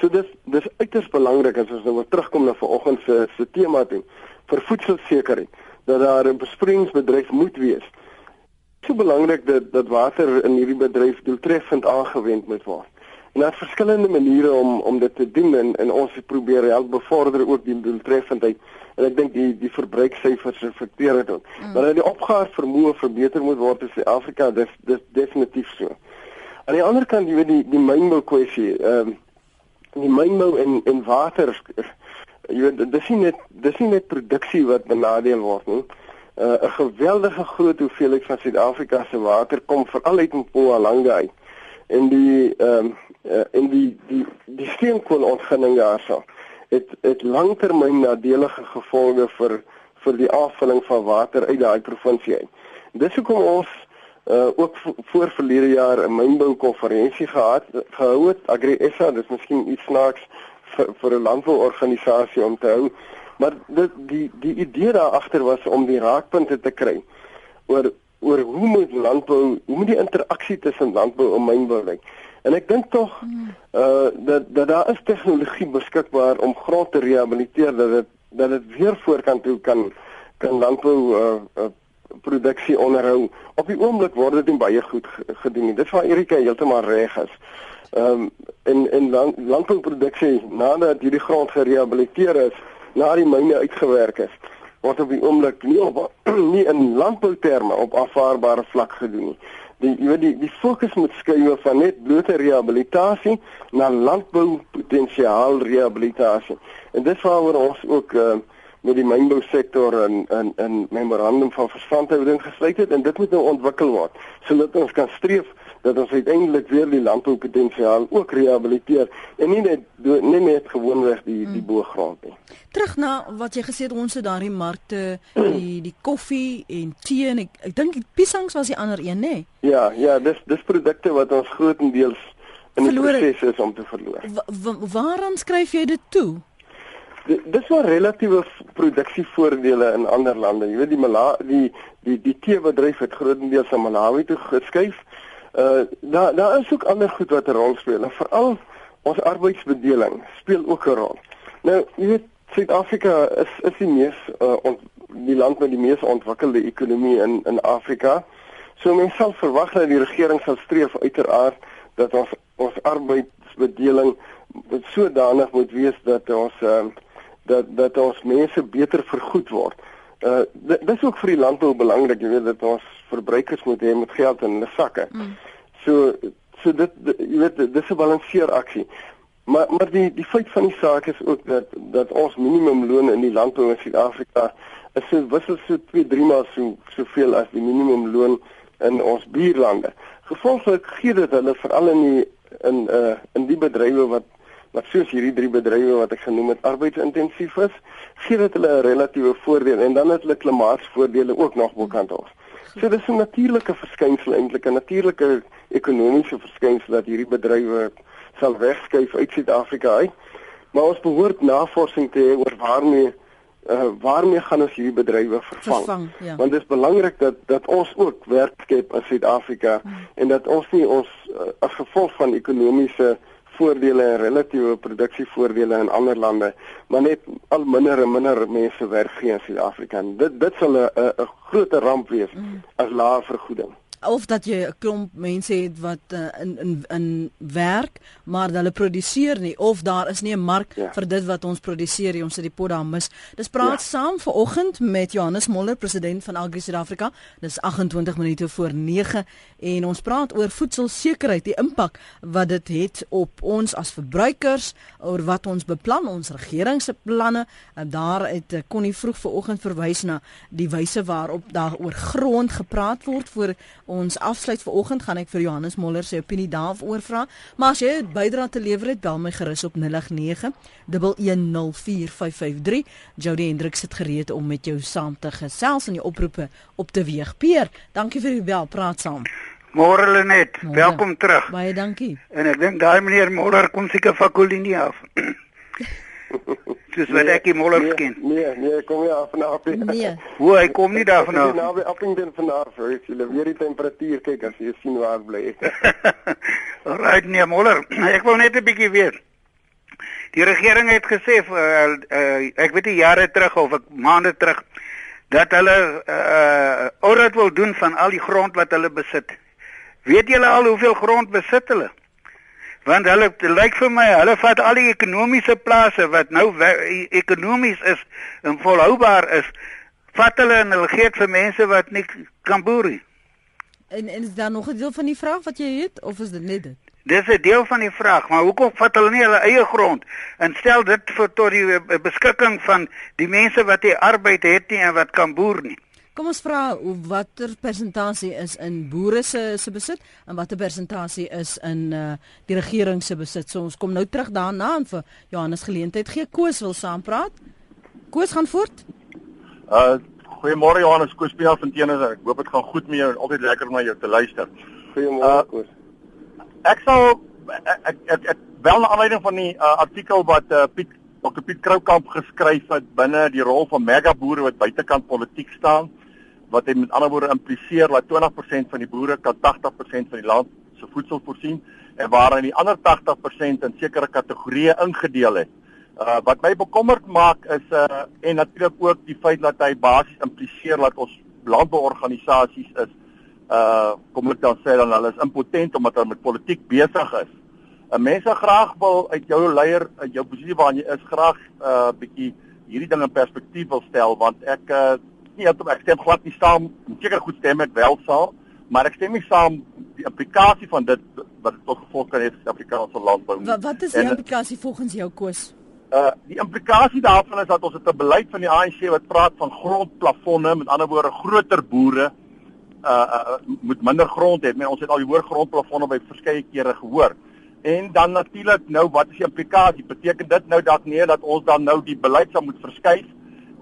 So dis dis uiters belangrik as ons nou weer terugkom na vanoggend se se tema toe vir voedselsekerheid dat daar 'n besproeiingsbedryf moet wees. So belangrik dat dat water in hierdie bedryf doeltreffend aangewend moet word. En daar's verskillende maniere om om dit te doen en en ons probeer help bevorder ook die doeltreffendheid. En ek dink die die verbruiksyfers reflekteer dit ook. Mm. Maar dat die opgaar vermoë verbeter moet word in Suid-Afrika, dis dis definitief so. Aan die ander kant, jy weet die die mynbou kwessie, ehm um, die mynbou en en water jy weet dis nie net dis nie net produksie wat benadeel word nie. Uh, 'n uh, geweldige groot hoeveelheid van Suid-Afrika se water kom veral uit Mpumalanga uit. En die ehm um, uh, en die die die steenkoolontginning daarso het het langtermyn nadelige gevolge vir vir die afvulling van water uit daai provinsie uit. Dis hoekom ons uh ook voor verlede jaar 'n mynbou konferensie gehad gehou het. Agri SA dis miskien iets snaaks vir, vir 'n landbouorganisasie om te hou. Maar dit die die idee daar agter was om die raakpunte te kry oor oor hoe moet landbou hoe moet die interaksie tussen landbou en mynbou lyk? En ek dink tog uh dat dat daar is tegnologie beskikbaar om grond te rehabiliteer dat dit dat dit weer voorkant toe kan kan landbou uh, uh produksie onderhou. Op die oomblik word dit baie goed gedoen. Dit waar Erika heeltemal reg is. Ehm um, in in land, landbouproduksie nadat hierdie grond gerehabiliteer is, na die myne uitgewerk is, word op die oomblik nie op (clears throat) nie in landbouterme op aanvaarbare vlak gedoen nie. Die jy weet die die fokus moet skuif van net blote rehabilitasie na landboupotensiaal rehabilitasie. En dit waaroor ons ook ehm uh, met die mynbousektor in in in memorandum van verstandhouding gesluit het en dit moet nou ontwikkel word sodat ons kan streef dat ons uiteindelik weer die landboupotensiaal ook rehabiliteer en nie net nie net gewoonweg die die hmm. boergrond nie. Terug na wat jy gesê het ons het daardie markte die die koffie en tee en ek, ek dink die piesangs was die ander een nê. Nee? Ja, ja, dis dis produkte wat ons grootendeels in die proses is om te verloor. Wa waaraan skryf jy dit toe? Dis wel relatiewe produksievoordele in ander lande. Jy weet die Mala die die die teebedryf het grootendeels aan Malawi toe geskuif. Uh daar daar is ook ander goed wat 'n rol speel. Veral ons arbeidsbedeling speel ook 'n rol. Nou, jy weet Suid-Afrika is is die mees uh ont, die land met die mees ontwikkelde ekonomie in in Afrika. So mens sal verwag dat die regering sal streef uiteraard dat ons ons arbeidsbedeling sodanig moet wees dat ons uh dat dat ons mense beter vergoed word. Uh dis ook vir die landbou belangrik, jy weet dat ons verbruikers moet hê met geld in hulle sakke. Mm. So so dit jy weet dis 'n balanseer aksie. Maar maar die die feit van die saak is ook dat dat ons minimumloon in die landbou in Suid-Afrika is so wissel so 2 3 maal so soveel as die minimumloon in ons buurlande. Gevolglik gee dit hulle veral in die in uh in die bedrywe wat wat soos hierdie drie bedrywe wat ek genoem het arbeidsintensief is, gee dit hulle 'n relatiewe voordeel en dan het hulle klimaatsvoordele ook nog bokant ons. So dis 'n natuurlike verskynsel eintlik, 'n natuurlike ekonomiese verskynsel dat hierdie bedrywe sal wegskuif uit Suid-Afrika uit. Maar ons behoort navorsing te hê oor waarmee uh, waarmee gaan ons hierdie bedrywe vervang? vervang ja. Want dit is belangrik dat dat ons ook werk skep in Suid-Afrika hmm. en dat ons nie ons uh, as gevolg van ekonomiese voordele en relatiewe produksievoordele in ander lande, maar net al minder en minder mense werk gee in Suid-Afrika. Dit dit sal 'n 'n groot ramp wees mm. as lae vergoeding of dat jy 'n klomp mense het wat uh, in in in werk maar hulle produseer nie of daar is nie 'n mark ja. vir dit wat ons produseer ons het die pot daar mis dis praat ja. saam vanoggend met Johannes Moller president van Agri Suid-Afrika dis 28 minute voor 9 en ons praat oor voedselsekerheid die impak wat dit het op ons as verbruikers oor wat ons beplan ons regering se planne en daar het kon nie vroeg vanoggend verwys na die wyse waarop daar oor grond gepraat word vir ons afsluit vir oggend gaan ek vir Johannes Moller se opinie daaroor vra. Maar as jy 'n bydrae te lewer het, bel my gerus op 0891104553. Jody Hendrik sit gereed om met jou saam te gesels en jou oproepe op te weeg. Peer, dankie vir die bel, praat saam. Môre Lenet, welkom terug. Baie dankie. En ek dink daai meneer Moller kom seker van Kolinie af. (clears throat) Dis wat ek Moller nee, ken. Nee, nee, kom jy af na af. Nee. (laughs) Hoe hy kom nie daar vanaf. Nou by Appington vanaf, jy sien weer die temperatuur kyk as jy sien waar bly. (laughs) Alright, nee Moller, ek wou net 'n bietjie weet. Die regering het gesê uh, uh, ek weet nie jare terug of ek maande terug dat hulle uh audit wil doen van al die grond wat hulle besit. Weet julle al hoeveel grond besit hulle? Want hulle lyk vir my hulle vat al die ekonomiese plase wat nou e-, ekonomies is en volhoubaar is vat hulle en hulle gee dit vir mense wat nie kan boer nie en en is daar nog 'n deel van die vraag wat jy het of is dit net dit Dis 'n deel van die vraag, maar hoekom vat hulle nie hulle eie grond en stel dit vir tot die eh, beskikking van die mense wat hier arbeid het nie en wat kan boer nie? Kom ons vra watter persentasie is in boere se se besit en watter persentasie is in uh die regering se besit. So ons kom nou terug daarna en vir Johannes geleentheid gee Koos wil saampraat. Koos gaan voort. Uh goeiemôre Johannes Koos Pieter van Teeners. Ek hoop dit gaan goed met jou. Altyd lekker om na jou te luister. Goeiemôre uh, Koos. Ek sou ek ek, ek, ek wel na aanleiding van die uh, artikel wat uh, Piet Dr Piet Kroukamp geskryf het binne die rol van mega boere wat buitekant politiek staan wat hy met ander woorde impliseer dat 20% van die boere kan 80% van die land se voedsel voorsien en waar hy die ander 80% in sekere kategorieë ingedeel het. Uh wat my bekommerd maak is uh en natuurlik ook die feit dat hy basies impliseer dat ons landbouorganisasies is uh kom ek dan sê dan hulle is impotent omdat hulle met politiek besig is. 'n uh, Mense graag wil uit jou leier uit jou posisie waarin jy is graag uh bietjie hierdie ding in perspektief wil stel want ek uh nie heeltemal ek stem glad nie saam. Seker goed stem ek wel saam, maar ek stem nie saam die implikasie van dit wat tot gevolg kan hê vir Suid-Afrikaanse landbou. Wat wat is die implikasie volgens jou koers? Uh die implikasie daarvan is dat ons het 'n beleid van die ANC wat praat van grondplafonne, met ander woorde groter boere uh, uh moet minder grond hê. Men ons het al die hoër grondplafonne by verskeie kere gehoor. En dan natuurlik nou wat is die implikasie? Beteken dit nou dat nee dat ons dan nou die beleid sal moet verskuif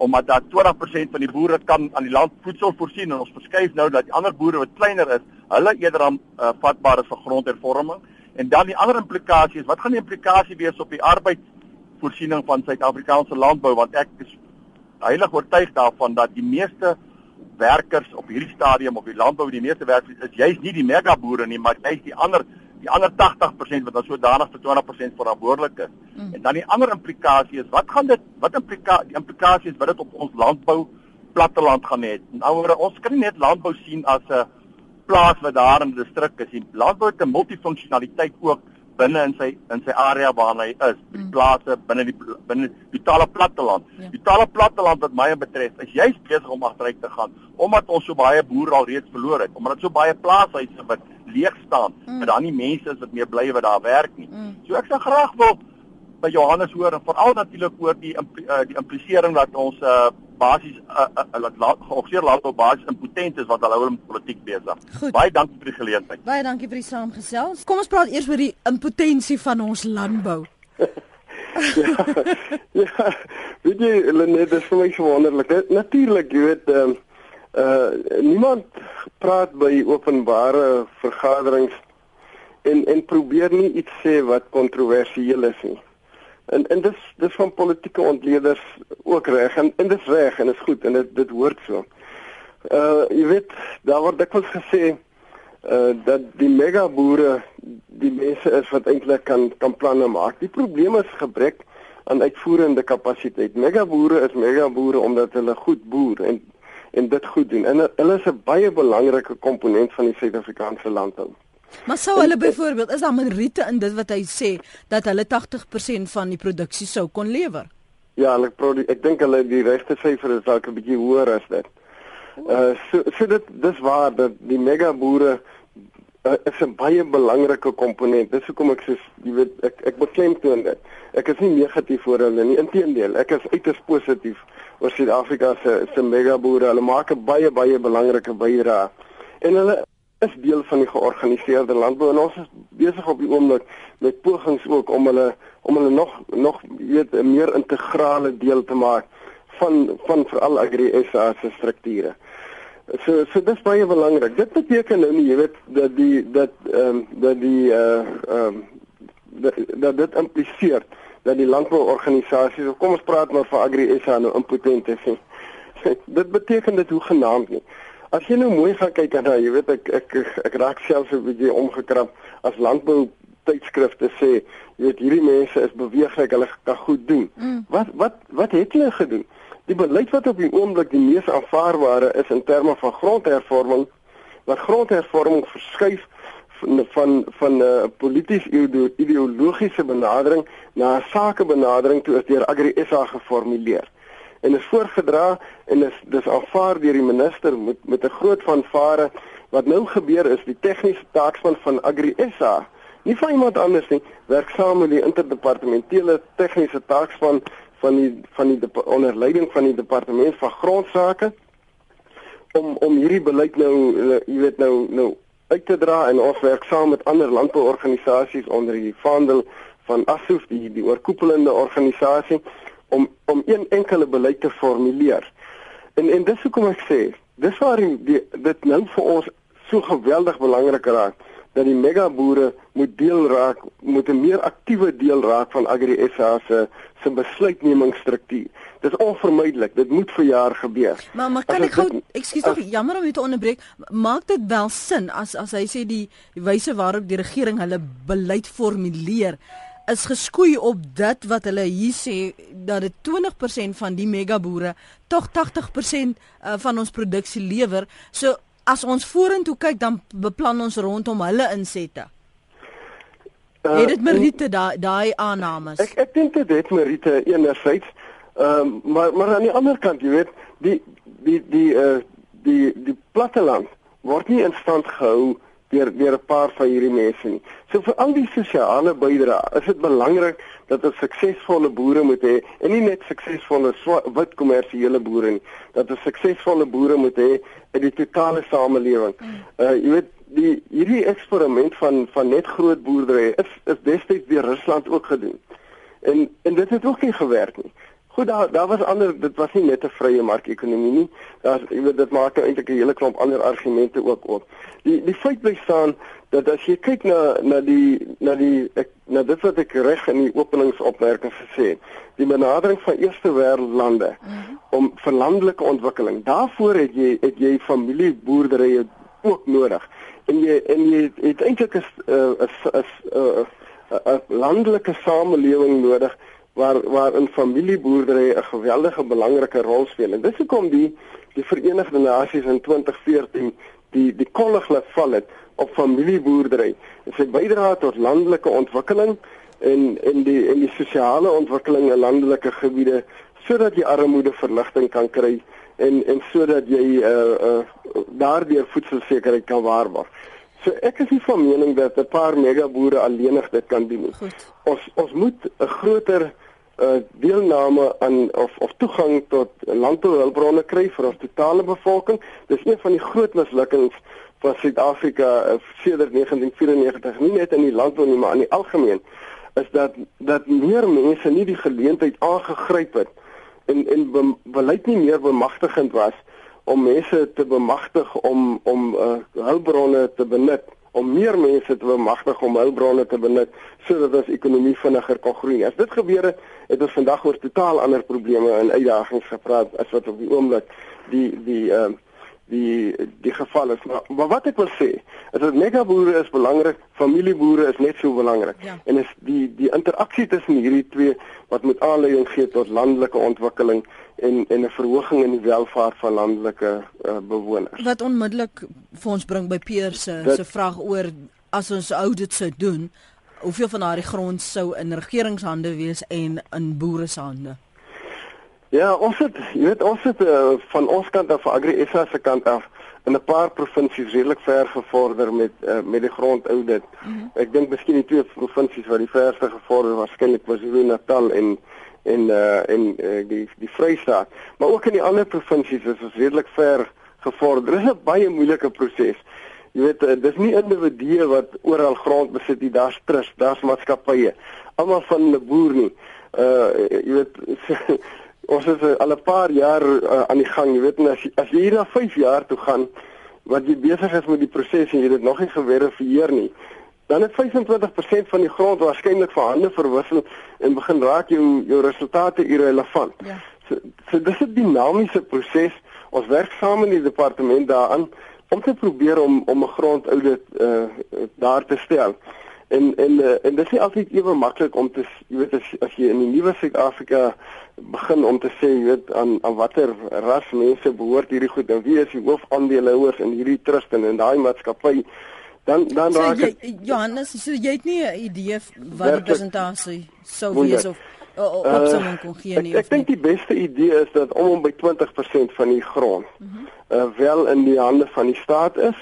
omdat daar 20% van die boere kan aan die land voedsel voorsien en ons verskuif nou dat die ander boere wat kleiner is, hulle eerder aan uh, vatbaar is vir grondhervorming. En dan die ander implikasie is, wat gaan die implikasie wees op die arbeidsvoorsiening van Suid-Afrikaanse landbou want ek is heilig oortuig daarvan dat die meeste werkers op hierdie stadium op die landbou die meeste werkers is juist nie die mega boere nie, maar juist die ander die ander 80% wat dan sodanig vir 20% verantwoordelik is. Mm. En dan die ander implikasie is wat gaan dit wat implika die implikasie is wat dit op ons landbou platteland gaan hê. Nou ons kan nie net landbou sien as 'n plaas wat daar in 'n distrik is. Die landbou het 'n multifunksionaliteit ook binne in sy in sy area waarna hy is, die mm. plase binne die binne die totale platteland. Ja. Die totale platteland wat my betref, is juist besig om agteruit te gaan omdat ons so baie boere al reeds verloor het, omdat so baie plaashuise wat leeg staan, mm. dat daar nie mense is wat meer bly wat daar werk nie. Mm. So ek sou graag wil by Johannes hoor en veral natuurlik oor die uh, die implisering dat ons uh, basies laat uh, uh, georganiseer laat op basis impotent is wat hulle hou met politiek besig. Baie dankie vir die geleentheid. Baie dankie vir die saamgesels. Kom ons praat eers oor die impotensie van ons landbou. ja, (laughs) ja, weet jy, Lenet, dit is vir my so wonderlik. Natuurlik, jy weet, um, Uh niemand praat by openbare vergaderings en en probeer nie iets sê wat kontroversieel is nie. En en dis dis van politieke ontleeders ook reg en en dis reg en is goed en dit dit hoort so. Uh jy weet daar word dikwels gesê uh dat die mega boere die mense is wat eintlik kan kan planne maak. Die probleem is gebrek aan uitvoerende kapasiteit. Mega boere is mega boere omdat hulle goed boer en en dit goed doen. En hulle is 'n baie belangrike komponent van die Suid-Afrikaanse landbou. Maar sou hulle byvoorbeeld is daar meriete in dit wat hy sê dat hulle 80% van die produksie sou kon lewer? Ja, hulle ek dink hulle die regte syfer is dalk 'n bietjie hoër as dit. Uh so so dit dis waar dat die mega boere uh, is 'n baie belangrike komponent. Dis hoekom ek sê jy weet ek ek beklemtoon dit. Ek is nie negatief oor hulle nie, inteendeel, ek is uiters positief oor Suid-Afrika se se mega boere. Hulle maak 'n baie baie belangrike bydrae. En hulle is deel van die georganiseerde landbou en ons is besig op die oomblik met pogings ook om hulle om hulle nog nog weet meer integrale deel te maak van van veral Agri SA se strukture. So so dis baie belangrik. Dit beteken nou nie jy weet dat die dat ehm um, dat die uh ehm um, dat, dat dit impliseer dat die landbouorganisasies of kom ons praat maar van Agri SA nou impotent is. (laughs) dit beteken dit hoe genaamd nie. As jy nou mooi gaan kyk en jy weet ek ek ek, ek raak self 'n bietjie omgekrap as landbou tydskrifte sê jy weet hierdie mense is beweeglik hulle kan goed doen. Mm. Wat wat wat het hulle gedoen? Die beleid wat op die oomblik die mees aanvaarbare is in terme van grondhervorming, wat grondhervorming verskuif van van van 'n uh, polities ideologiese benadering na 'n sakebenadering toe is deur Agri SA geformuleer. En is voorgedra en is dis aanvaar deur die minister met met 'n groot vanvare wat nou gebeur is die tegniese taakspan van Agri SA nie van iemand anders nie werk saam met die interdepartementele tegniese taakspan van die van die onder leiding van die departement van grondsake om om hierdie beleid nou jy weet nou nou uit te dra en ons werk saam met ander landbouorganisasies onder die vaandel van ASUF die die oorkoepelende organisasie om om een enkele beleid te formuleer. En en dis hoekom ek sê, dis waar die, die dit nou vir ons so geweldig belangrik raak dat die mega boere moet deel raak moet 'n meer aktiewe deel raak van Agri SA se se besluitnemingsstruktuur. Dit is onvermydelik. Dit moet vir jaar gebeur. Maar maar kan ek gou ekskuus tog jammer om u te onderbreek. Maak dit wel sin as as hy sê die, die wyse waarop die regering hulle beleid formuleer is geskoei op dit wat hulle hier sê dat dit 20% van die mega boere tog 80% uh, van ons produksie lewer. So as ons vorentoe kyk dan beplan ons rondom hulle insette. Uh, het dit meriete daai daai aannames? Ek ek dink dit het meriete enerzijds. Ehm um, maar maar aan die ander kant, jy weet, die die die uh die die platteland word nie in stand gehou deur deur 'n paar van hierdie mense nie. So vir al die sosiale bydrae, is dit belangrik dat ons suksesvolle boere moet hê en nie net suksesvolle wit kommersiële boere nie, dat ons suksesvolle boere moet hê in die totale samelewing. Uh jy weet die hierdie eksperiment van van net groot boerdery is is destyds deur Rusland ook gedoen. En en dit het ook nie gewerk nie. Goed daar daar was ander dit was nie net 'n vrye markekonomie nie. Daar jy weet dit maak eintlik 'n hele klomp ander argumente ook op. Die die feit bly staan dat as jy kyk na na die na die ek, na dit wat ek reg in die openingsopmerking gesê het, die benadering van eerste wêreld lande mm -hmm. om vir landelike ontwikkeling. Daarvoor het jy het jy familieboerderye ook nodig. En jy en jy het, het eintlik 'n 'n 'n 'n landelike samelewing nodig waar waar 'n familieboerdery 'n geweldige belangrike rol speel. En dis hoekom die die Verenigde Nasies in 2014 die die kollig laat val het op familieboerdery. Dit sê bydra tot landelike ontwikkeling en en die en die sosiale ontwikkeling in landelike gebiede sodat jy armoede verligting kan kry en en sodat jy uh uh daardeur voedselsekerheid kan waarborg. So ek is nie van mening dat 'n paar megaboere alleenig dit kan doen nie. Ons ons moet 'n groter uh, deelname aan of of toegang tot landbouhulpbronne kry vir ons totale bevolking. Dis een van die groot mislukkings van Suid-Afrika uh, sedert 1994, nie net in die landbou nie, maar in die algemeen, is dat dat meer mense nie die geleentheid aangegryp het en en be, beleid nie meer bemagtigend was om mense te bemagtig om om uh, hulpbronne te benut om meer mense te bemagtig om hulpbronne te benut sodat ons ekonomie vinniger kan groei. As dit gebeur het, het ons vandag oor totaal ander probleme en uitdagings gepraat as wat op die oomblik die die ehm uh, die die geval is. Maar, maar wat ek wil sê, is dat megaboere is belangrik, familieboere is net so belangrik. Ja. En is die die interaksie tussen hierdie twee wat moet aanleiding gee tot landelike ontwikkeling en en 'n verhoging in die welvaart van landelike uh, bewoners. Wat onmiddellik vir ons bring by Peer se se vraag oor as ons audit sou doen, hoeveel van daardie grond sou in regeringshande wees en in boere se hande? Ja, ons het jy weet ons het uh, van ons kant af Agri SA se kant af in 'n paar provinsies redelik ver gevorder met uh, met die grondaudit. Mm -hmm. Ek dink miskien die twee provinsies wat die verste gevorder waarskynlik was KwaZulu-Natal en en uh, en uh, die die Vrystaat, maar ook in die ander provinsies is ons redelik ver gevorder. Dit is 'n baie moeilike proses. Jy weet, uh, dis nie individue wat oral grond besit nie, daar's trust, daar's maatskappye. Almal van 'n boer nie. Uh jy weet (laughs) ons is uh, al 'n paar jaar uh, aan die gang, jy weet, en as as jy hier na 5 jaar toe gaan wat jy besig is met die proses en jy dit nog nie geverifieer nie, dan het 25% van die grond waarskynlik vir hande verwissel en begin raak jou jou resultate irrelevant. Ja. So, so dis 'n dinamiese proses. Ons werk saam in die departement daaraan om te probeer om om 'n grondaudit uh, daar te stel. En en uh, en dit is nie altyd ewe maklik om te jy weet as, as jy in die nuwe Suid-Afrika begin om te sê jy weet aan aan watter ras mense behoort hierdie goed en wie is die hoofaandeelhouers in hierdie trust en in daai maatskappy dan dan raak so, jy, Johannes so jy het nie 'n idee wat die presentasie sou wees of op sommige kon gee nie ek, ek dink die beste idee is dat om om by 20% van die grond uh -huh. uh, wel in die hande van die staat is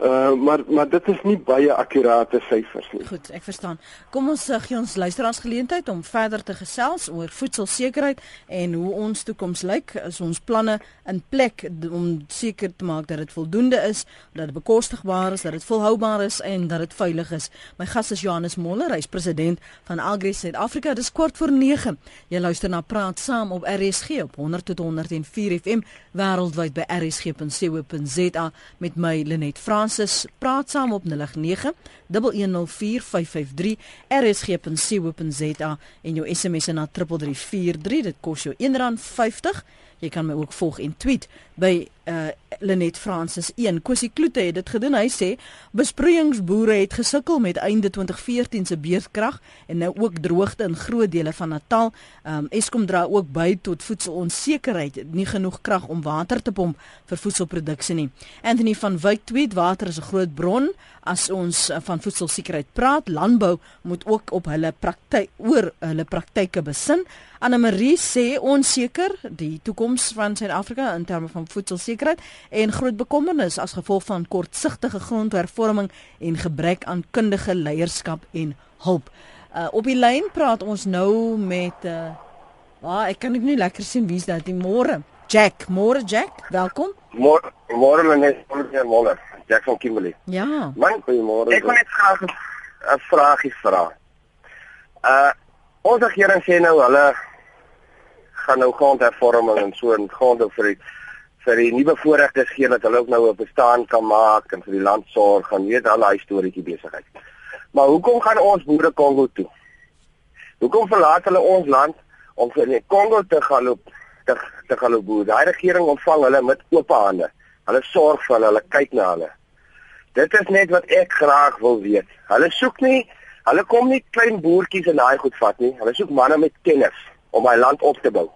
Uh, maar maar dit is nie baie akkurate syfers nie. Goed, ek verstaan. Kom ons uh, gee ons luisteraars geleentheid om verder te gesels oor voedselsekerheid en hoe ons toekoms lyk. Is ons planne in plek om seker te maak dat dit voldoende is, dat dit bekostigbaar is, dat dit volhoubaar is en dat dit veilig is. My gas is Johannes Moller, hy's president van Agri Suid-Afrika. Dis kwart voor 9. Jy luister na Praat Saam op RSG op 100 tot 104 FM wêreldwyd by rsg.co.za met my Lenet Frans Francis praat saam op 09 1104553 rsg.co.za en jou SMS na 3343 dit kos jou R1.50 Jy kan my ook volg en tweet by uh Lenet Francis 1. Kosie Kloete het dit gedoen. Hy sê besproeiingsboere het gesukkel met einde 2014 se beerdkrag en nou ook droogte in groot dele van Natal. Um Eskom dra ook by tot voedselonsekerheid, nie genoeg krag om water te pomp vir voedselproduksie nie. Anthony van Wyk tweet water is 'n groot bron as ons uh, van voedselsekerheid praat. Landbou moet ook op hulle praktyk oor hulle praktyke besin. Anna Marie sê onseker die toekoms van Suid-Afrika in terme van voedselsekerheid en groot bekommernis as gevolg van kortsigtige grondhervorming en gebrek aan kundige leierskap en hulp. Uh, op die lyn praat ons nou met uh ah, ek kan nie lekker sien wie's dit die môre. Jack, môre Jack, welkom. Môre môre net môre môre. Jack van Kimberley. Ja. Man, goeiemôre. Ek wil net graag 'n vraagie vra. Uh ons regering sê nou hulle gaan nou grondhervorming en so en grond vir die, vir die nuwe voorregtes gee dat hulle ook nou 'n bestaan kan maak en vir die land sorg en weet al daai storieetjie besigheid. Maar hoekom gaan ons boere Kongo toe? Hoekom verlaat hulle ons land om vir die Kongo te gaan loop te te gaan loop boer? Daai regering ontvang hulle met oop hande. Hulle sorg vir hulle, hulle kyk na hulle. Dit is net wat ek graag wil weet. Hulle soek nie Hulle kom nie klein boertjies en daai goed vat nie. Hulle soek manne met kennis om hy land op te bou.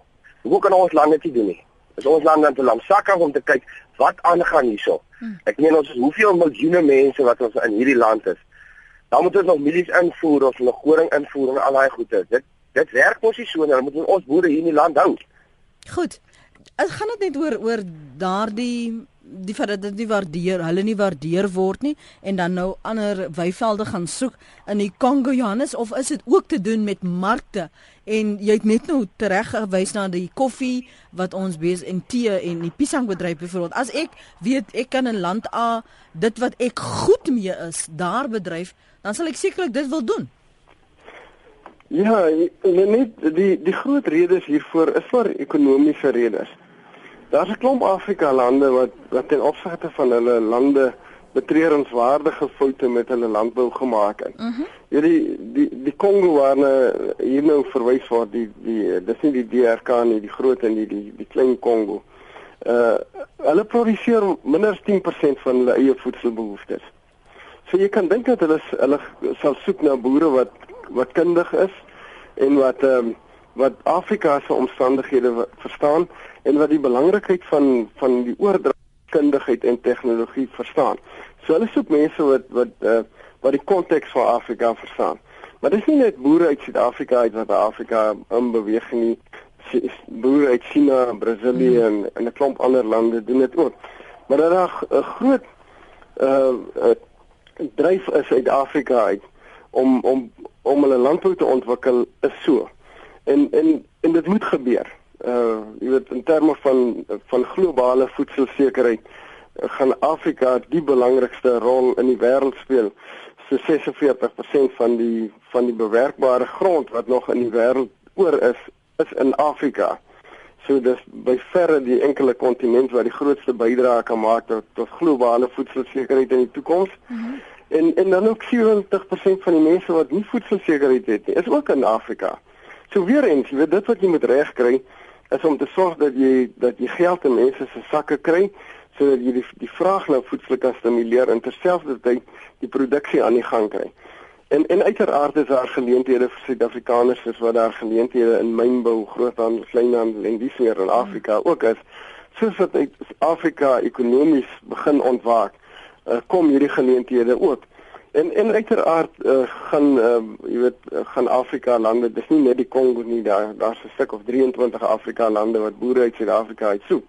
Hoe kan ons land dit doen nie? Is ons land dan te lamsakkig om te kyk wat aangaan hierso? Hmm. Ek meen ons is hoeveel miljoene mense wat ons in hierdie land is. Dan moet ons nog milies invoer of nog koring invoer en al daai goede. Dit dit werk mos nie so nie. Ons moet ons boere hier in die land hou. Goed. Dit gaan dit net oor oor daardie die feit dat dit nie waardeer, hulle nie waardeer word nie en dan nou ander weivelde gaan soek in die Kongo Johannes of is dit ook te doen met markte? En jy het net nou tereg gewys na die koffie wat ons bees en tee en die pisangbedryf byvoorbeeld as ek weet ek kan in land A dit wat ek goed mee is daar bedryf dan sal ek sekerlik dit wil doen. Ja, net die die groot redes hiervoor is vir ekonomiese redes Daar's 'n klomp Afrika lande wat wat ten opsigte van hulle lande betreurenswaardige foute met hulle landbou gemaak het. Mhm. Uh -huh. Die die die Kongo waar hier nou verwys word die die dis nie die DRK nie, die groot en die die die klein Kongo. Uh hulle produseer minder as 10% van hulle eie voedselbehoeftes. So jy kan dink dat hulle hulle sal soek na boere wat wat kundig is en wat ehm um, wat Afrika se omstandighede verstaan en wat die belangrikheid van van die oordragkundigheid en tegnologie verstaan. So hulle soek mense wat wat uh, wat die konteks van Afrika verstaan. Maar dis nie net boere uit Suid-Afrika uit wat Afrika in beweging nie. Boere uit China, Brasilië hmm. en en 'n klomp ander lande doen dit ook. Maar daar is 'n groot uh, uh dryf is uit Afrika uit om om om hulle landbou te ontwikkel is so. En en en dit moet gebeur. Uh jy weet in terme van van globale voedselsekerheid uh, gaan Afrika die belangrikste rol in die wêreld speel. So 46% van die van die bewerkbare grond wat nog in die wêreld oor is, is in Afrika. So dis by verre die enkele kontinent wat die grootste bydrae kan maak tot, tot globale voedselsekerheid in die toekoms. Mm -hmm. En en dan ook 70% van die mense wat nie voedselsekerheid het nie, is ook in Afrika. So weer eens, jy weet dit wat jy moet regkry is om te sorg dat jy dat jy geld in mense se sakke kry sodat jy die die vraag na voedsel kan stimuleer en terselfdertyd die produksie aan die gang kry. En en uiteraard is daar geleenthede vir Suid-Afrikaners soos wat daar geleenthede in mynbou, groothandel, kleinhandel en dis meer in Afrika ook is soos wat Afrika ekonomies begin ontwaak, uh, kom hierdie geleenthede ook. En en uiteraard uh, gaan uh, jy weet uh, gaan Afrika lande, dis nie net die Kongo nie, daar daar's 'n stuk of 23 Afrika lande wat boere uit Suid-Afrika uit soek.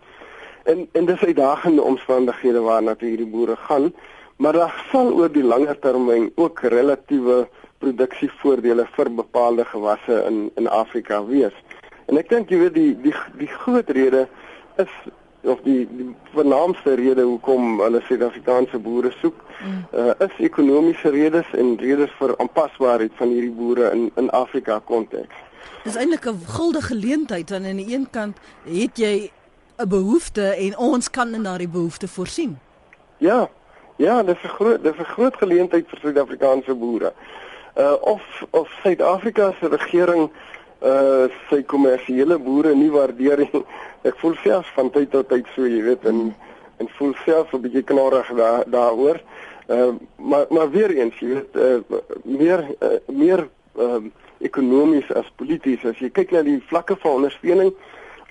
En en dis uitdagende omstandighede waarna hierdie boere gaan, maar daar sal oor die langer termyn ook relatiewe produksievoordele vir bepaalde gewasse in in Afrika wees. En ek dink jy weet die die die groot rede is of die die vernaamste rede hoekom hulle Suid-Afrikaanse boere soek, mm. uh, is ekonomiese redes en redes vir aanpasbaarheid van hierdie boere in in Afrika konteks. Dis eintlik 'n gulde geleentheid want aan die een kant het jy 'n behoefte en ons kan in daardie behoefte voorsien. Ja. Ja, dis 'n groot dis 'n groot geleentheid vir Suid-Afrikaanse boere. Uh of of Suid-Afrika se regering uh sy kommersiële boere nie waardeer nie. (laughs) Ek voel self van tyd tot tyd so, jy weet, en en voel self 'n bietjie knorrig daar daaroor. Uh maar maar weer eens, jy weet, uh meer uh, meer ehm uh, ekonomies as polities as jy kyk na die vlakke van ondersteuning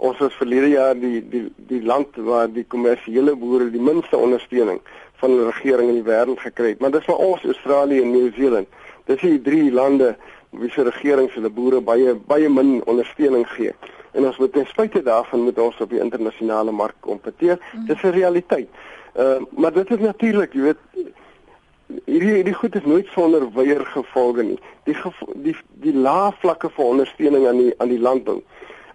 ons was verlede jaar die die die land waar die kommersiële boere die minste ondersteuning van die regering in die wêreld gekry het maar dis vir ons Australië en Nieu-Seeland dis die drie lande wie se regering se boere baie baie min ondersteuning gee. En ons moet ten spyte daarvan moet ons op die internasionale mark kompeteer. Mm. Dis 'n realiteit. Ehm uh, maar dit is natuurlik, jy weet hierdie hierdie goed is nooit sonder weier gevolge nie. Die gevo die die lae vlakke van ondersteuning aan die aan die landbou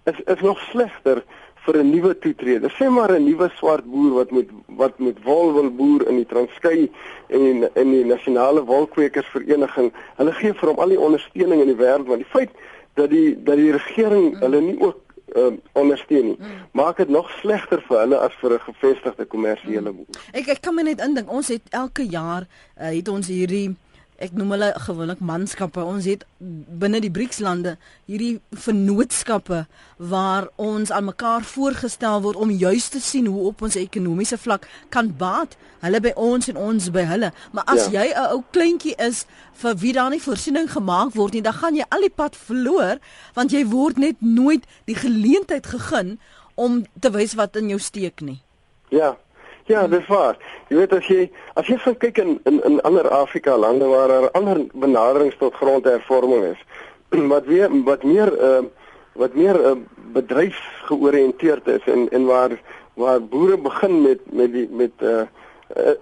is is nog slegter vir 'n nuwe toetrede. Sê maar 'n nuwe swart boer wat met wat met wol wil boer in die Transkei en in die nasionale wolkwekersvereniging. Hulle gee vir hom al die ondersteuning in die wêreld, maar die feit dat die dat die regering hulle nie ook uh, ondersteun nie, maak dit nog slegter vir hulle as vir 'n gevestigde kommersiële boer. Ek ek kan my net indink, ons het elke jaar uh, het ons hierdie ek noem hulle gewoonlik manskappe. Ons het binne die BRICS-lande hierdie vennootskappe waar ons aan mekaar voorgestel word om juis te sien hoe op ons ekonomiese vlak kan baat. Hulle by ons en ons by hulle. Maar as ja. jy 'n ou kleintjie is vir wie daar nie voorsiening gemaak word nie, dan gaan jy al die pad verloor want jy word net nooit die geleentheid gegee om te wys wat in jou steek nie. Ja, Ja, dis waar. Jy weet as jy as jy gaan kyk in in in ander Afrika lande waar daar ander benaderings tot grondhervorming is, (clears throat) wat weer wat meer uh wat meer uh, bedryfsgeoriënteerd is en en waar waar boere begin met met die met uh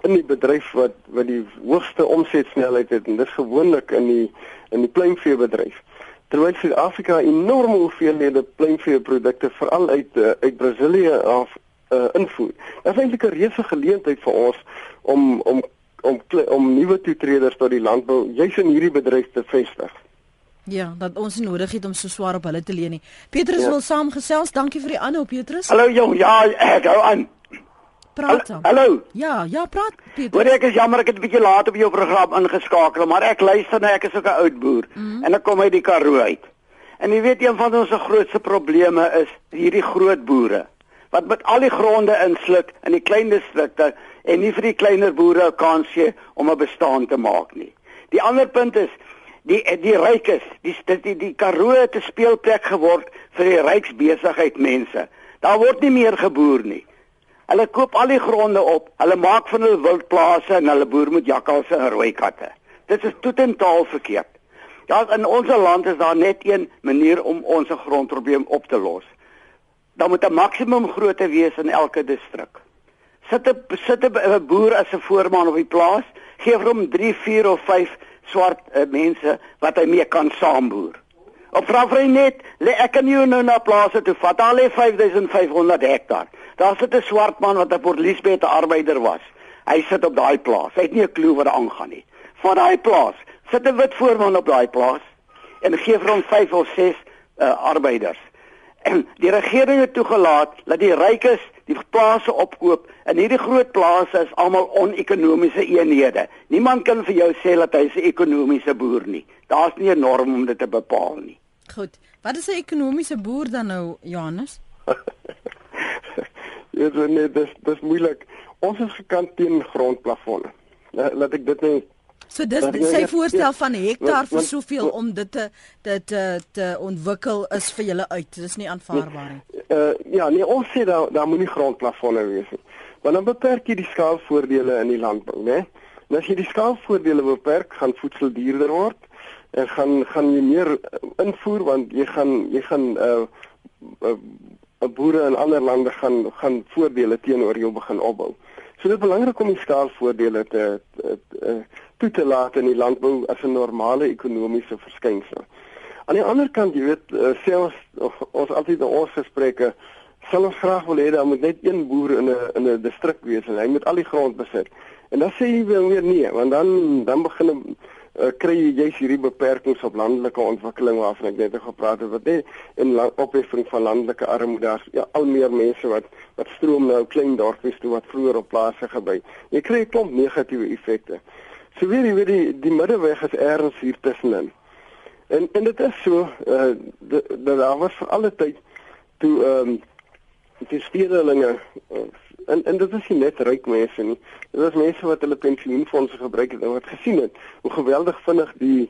in die bedryf wat wat die hoogste omsetsnelheid het en dis gewoonlik in die in die pluimveebedryf. Terwyl Suid-Afrika enorme hoeveelhede pluimveeprodukte veral uit uh, uit Brasilië af uh, invoer. Dit is eintlik 'n reuse geleentheid vir ons om om om om nuwe toetreders tot die landbou juis in hierdie bedryf te vestig. Ja, dat ons nie nodig het om so swaar op hulle te leen nie. Petrus ja. wil saamgesels. Dankie vir die aanhou Petrus. Hallo jong, ja, ek hou aan. Praat dan. Hallo. Ja, ja, praat Petrus. Hoor ek is jammer ek het 'n bietjie laat op jou program ingeskakel, maar ek luister nou ek is ook 'n oud boer mm -hmm. en ek kom uit die Karoo uit. En jy weet een van ons grootste probleme is hierdie groot boere wat met al die gronde insluk in die klein distrikte en nie vir die kleiner boere kans gee om 'n bestaan te maak nie. Die ander punt is die die rykes, die die die, Karoo 'n speelplek geword vir die ryksbesigheid mense. Daar word nie meer geboer nie. Hulle koop al die gronde op. Hulle maak van hulle wildplase en hulle boer met jakkalse en rooi katte. Dit is totaal verkeerd. Ja, in ons land is daar net een manier om ons grondprobleem op te los. Daar moet 'n maksimum grootte wees in elke distrik. Sit 'n sit 'n boer as 'n voorman op die plaas, gee vir hom 3, 4 of 5 swart uh, mense wat hy mee kan saamboer. Op vra vir net, ek kan jou nou na plase toe vat. Al lê 5500 hektaar. Daar sit 'n swart man wat 'n Port Elizabeth arbeider was. Hy sit op daai plaas. Hy het nie 'n klou wat aangaan nie. Van daai plaas sit 'n wit voorman op daai plaas en gee vir hom 5 of 6 uh, arbeiders. (clears throat) Die regering het toegelaat dat die rykes die plase opkoop en hierdie groot plase is almal onekonomiese eenhede. Niemand kan vir jou sê dat hy 'n ekonomiese boer nie. Daar's nie 'n norm om dit te bepaal nie. Goed. Wat is 'n ekonomiese boer dan nou, Johannes? (laughs) Ja, nee, dis dis moeilik. Ons is gekant teen grondplafonne. Laat ek dit net So dis sy voorstel van hektaar vir soveel om dit te dit te, te ontwikkel is vir julle uit. Dis nie aanvaarbaar nie. Uh ja, nee, ons sê daar daar moenie grondplafonne wees nie. Want dan beperk jy die skaalvoordele in die landbou, né? En as jy die skaalvoordele beperk, gaan voedsel duurder word en gaan gaan jy meer invoer want jy gaan jy gaan uh, uh boere in ander lande gaan gaan voordele teenoor jou begin opbou. So dit is belangrik om die skaalvoordele te, te, te toe te laat in die landbou as 'n normale ekonomiese verskynsel. Aan die ander kant, jy weet, uh, sê ons ons altyd in ons gesprekke sal ons graag wil hê dat moet net een boer in 'n in 'n distrik wees en hy moet al die grond besit. En dan sê jy weer nee, want dan dan begin uh, kry jy jy's hierdie beperkings op landelike ontwikkeling waarvan ek net gepraat het wat net in opheffing van landelike armoede daar ja al meer mense wat wat stroom nou klein dorpies toe wat vroeër op plase gebly. Jy kry 'n klomp negatiewe effekte. So weer jy weet die die middeweg is ergens hier tussenin. En en dit is so uh dat daar was vir alle tyd toe ehm um, die stedelinge uh, en en dit is nie net ryk mense nie. Dit is mense wat hulle pensioenfonde gebruik het en wat gesien het hoe geweldig vinnig die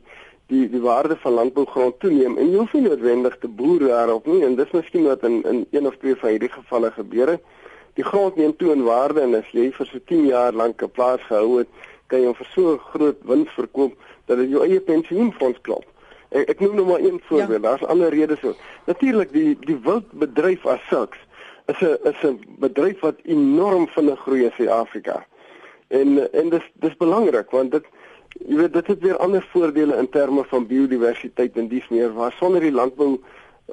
die die waarde van landbougrond toeneem en jy hoef nie noodwendig te boer daarop nie en dis miskien wat in in een of twee van hierdie gevalle gebeur het. Die grond neem toe in waarde en as jy vir so 10 jaar lank 'n plaas gehou het, kan jy hom vir so groot wins verkoop dat dit jou eie pensioenfonds klop. Ek, ek noem nou maar een voorbeeld. Ja. Daar's ander redes so. Natuurlik die die wildbedryf as sulks is 'n is 'n bedryf wat enorm vinnig groei in Suid-Afrika. En en dis dis belangrik want dit jy weet dit het weer ander voordele in terme van biodiversiteit en dis meer waar sonder die landbou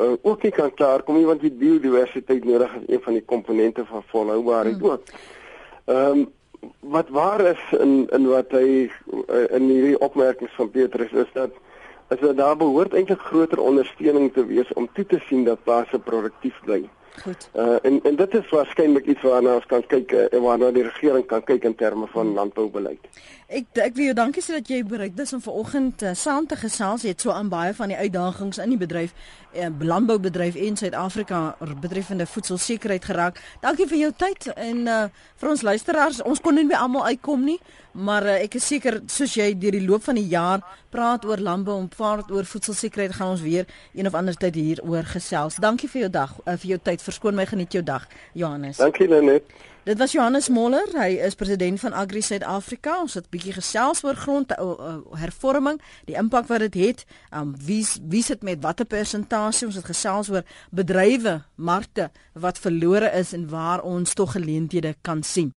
uh, ook nie kan klaarkom nie want die biodiversiteit nodig is een van die komponente van volhoubaarheid hmm. ook. Ehm um, wat waar is in in wat hy uh, in hierdie opmerkings van Petrus is dat is dat daar behoort eintlik groter ondersteuning te wees om toe te sien dat plase produktief bly. Goed. Uh en en dit is waarskynlik iets waarna ons kan kyk uh, en waarna die regering kan kyk in terme van landboubeleid. Ek ek wil jou dankie sê dat jy bereid is om vanoggend uh, saam te gesels. Jy het so aan baie van die uitdagings in die bedryf, uh, landboubedryf en Suid-Afrika betreffende voedselsekerheid geraak. Dankie vir jou tyd en uh vir ons luisteraars. Ons kon nie by almal uitkom nie, maar uh, ek is seker soos jy deur die loop van die jaar praat oor landbou en praat oor voedselsekerheid, gaan ons weer een of ander tyd hier oor gesels. Dankie vir jou dag, uh, vir jou tyd. Verskoon my geniet jou dag, Johannes. Dankie Lenet. Dit was Johannes Moller, hy is president van Agri Suid-Afrika. Ons het 'n bietjie gesels oor grond hervorming, die impak wat dit het, um, wie wie sit met watter persentasie. Ons het gesels oor bedrywe, markte wat verlore is en waar ons tog geleenthede kan sien.